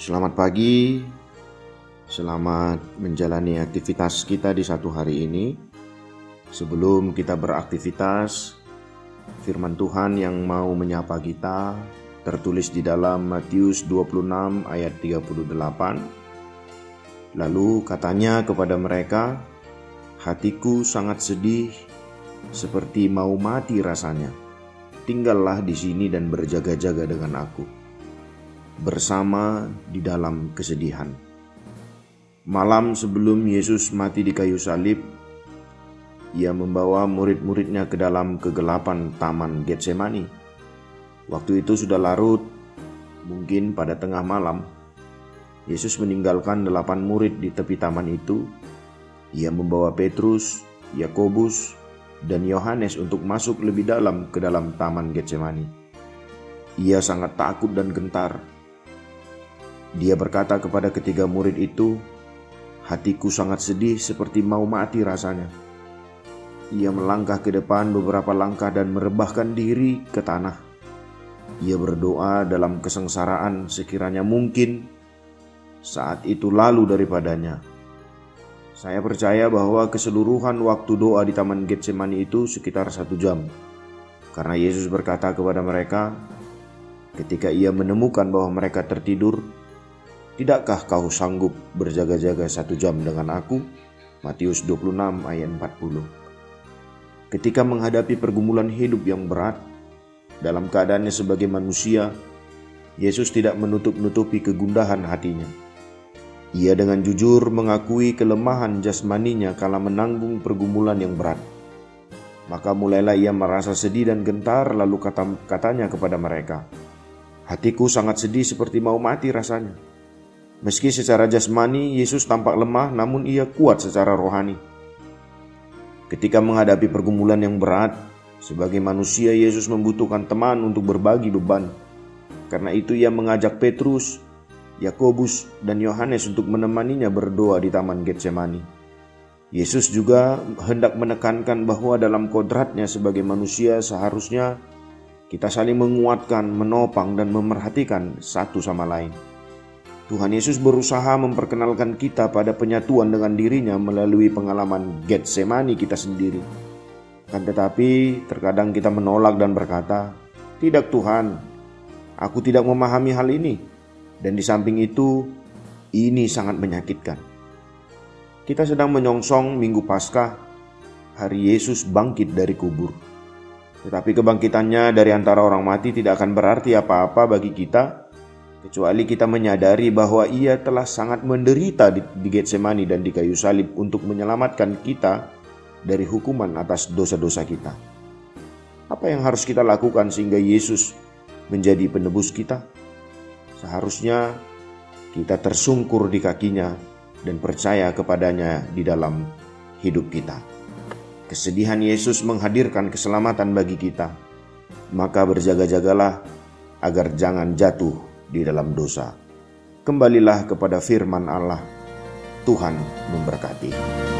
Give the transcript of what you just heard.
Selamat pagi, selamat menjalani aktivitas kita di satu hari ini. Sebelum kita beraktivitas, firman Tuhan yang mau menyapa kita tertulis di dalam Matius 26 ayat 38. Lalu katanya kepada mereka, "Hatiku sangat sedih, seperti mau mati rasanya. Tinggallah di sini dan berjaga-jaga dengan aku." Bersama di dalam kesedihan. Malam sebelum Yesus mati di kayu salib, ia membawa murid-muridnya ke dalam kegelapan taman Getsemani. Waktu itu sudah larut, mungkin pada tengah malam. Yesus meninggalkan delapan murid di tepi taman itu. Ia membawa Petrus, Yakobus, dan Yohanes untuk masuk lebih dalam ke dalam taman Getsemani. Ia sangat takut dan gentar dia berkata kepada ketiga murid itu, "Hatiku sangat sedih seperti mau mati rasanya." Ia melangkah ke depan beberapa langkah dan merebahkan diri ke tanah. Ia berdoa dalam kesengsaraan sekiranya mungkin saat itu lalu daripadanya. Saya percaya bahwa keseluruhan waktu doa di Taman Getsemani itu sekitar satu jam. Karena Yesus berkata kepada mereka, ketika ia menemukan bahwa mereka tertidur, Tidakkah kau sanggup berjaga-jaga satu jam dengan aku? Matius 26 ayat 40 Ketika menghadapi pergumulan hidup yang berat, dalam keadaannya sebagai manusia, Yesus tidak menutup-nutupi kegundahan hatinya. Ia dengan jujur mengakui kelemahan jasmaninya kala menanggung pergumulan yang berat. Maka mulailah ia merasa sedih dan gentar lalu kata katanya kepada mereka, Hatiku sangat sedih seperti mau mati rasanya. Meski secara jasmani Yesus tampak lemah, namun ia kuat secara rohani. Ketika menghadapi pergumulan yang berat, sebagai manusia Yesus membutuhkan teman untuk berbagi beban. Karena itu ia mengajak Petrus, Yakobus, dan Yohanes untuk menemaninya berdoa di Taman Getsemani. Yesus juga hendak menekankan bahwa dalam kodratnya sebagai manusia seharusnya kita saling menguatkan, menopang, dan memerhatikan satu sama lain. Tuhan Yesus berusaha memperkenalkan kita pada penyatuan dengan dirinya melalui pengalaman Getsemani kita sendiri. Kan tetapi terkadang kita menolak dan berkata, Tidak Tuhan, aku tidak memahami hal ini. Dan di samping itu, ini sangat menyakitkan. Kita sedang menyongsong Minggu Paskah, hari Yesus bangkit dari kubur. Tetapi kebangkitannya dari antara orang mati tidak akan berarti apa-apa bagi kita kecuali kita menyadari bahwa ia telah sangat menderita di, Getsemani dan di kayu salib untuk menyelamatkan kita dari hukuman atas dosa-dosa kita. Apa yang harus kita lakukan sehingga Yesus menjadi penebus kita? Seharusnya kita tersungkur di kakinya dan percaya kepadanya di dalam hidup kita. Kesedihan Yesus menghadirkan keselamatan bagi kita. Maka berjaga-jagalah agar jangan jatuh di dalam dosa. Kembalilah kepada firman Allah. Tuhan memberkati.